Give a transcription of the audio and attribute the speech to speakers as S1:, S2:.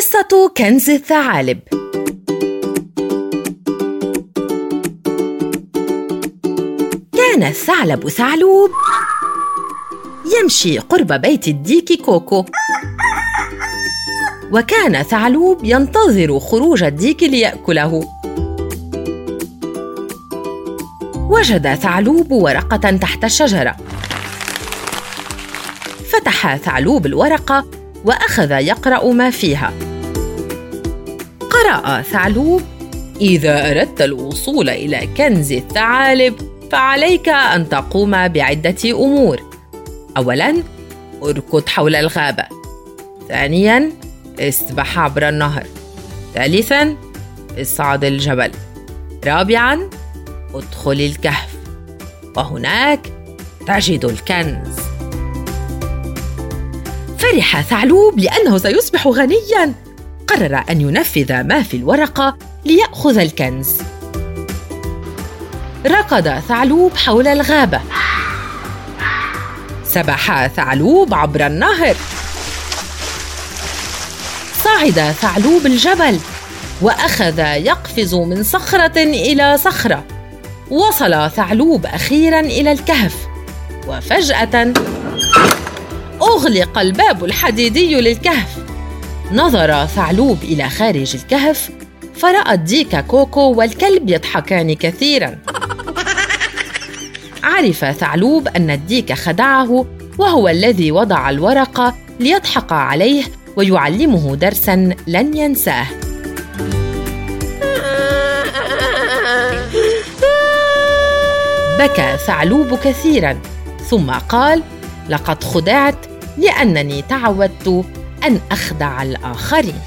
S1: قصة كنز الثعالب. كان الثعلب ثعلوب. يمشي قرب بيت الديك كوكو. وكان ثعلوب ينتظر خروج الديك ليأكله. وجد ثعلوب ورقة تحت الشجرة. فتح ثعلوب الورقة وأخذ يقرأ ما فيها. قرأ ثعلوب إذا أردت الوصول إلى كنز الثعالب فعليك أن تقوم بعدة أمور. أولاً أركض حول الغابة. ثانياً اسبح عبر النهر. ثالثاً اصعد الجبل. رابعاً ادخل الكهف. وهناك تجد الكنز. فرح ثعلوب لأنه سيصبح غنياً. قرر أن ينفذ ما في الورقة ليأخذ الكنز. ركض ثعلوب حول الغابة. سبح ثعلوب عبر النهر. صعد ثعلوب الجبل وأخذ يقفز من صخرة إلى صخرة. وصل ثعلوب أخيرا إلى الكهف. وفجأة أغلق الباب الحديدي للكهف. نظر ثعلوب إلى خارج الكهف فرأى الديك كوكو والكلب يضحكان كثيرا. عرف ثعلوب أن الديك خدعه وهو الذي وضع الورقه ليضحك عليه ويعلمه درسا لن ينساه. بكى ثعلوب كثيرا ثم قال لقد خدعت لأنني تعودت أن أخدع الآخرين.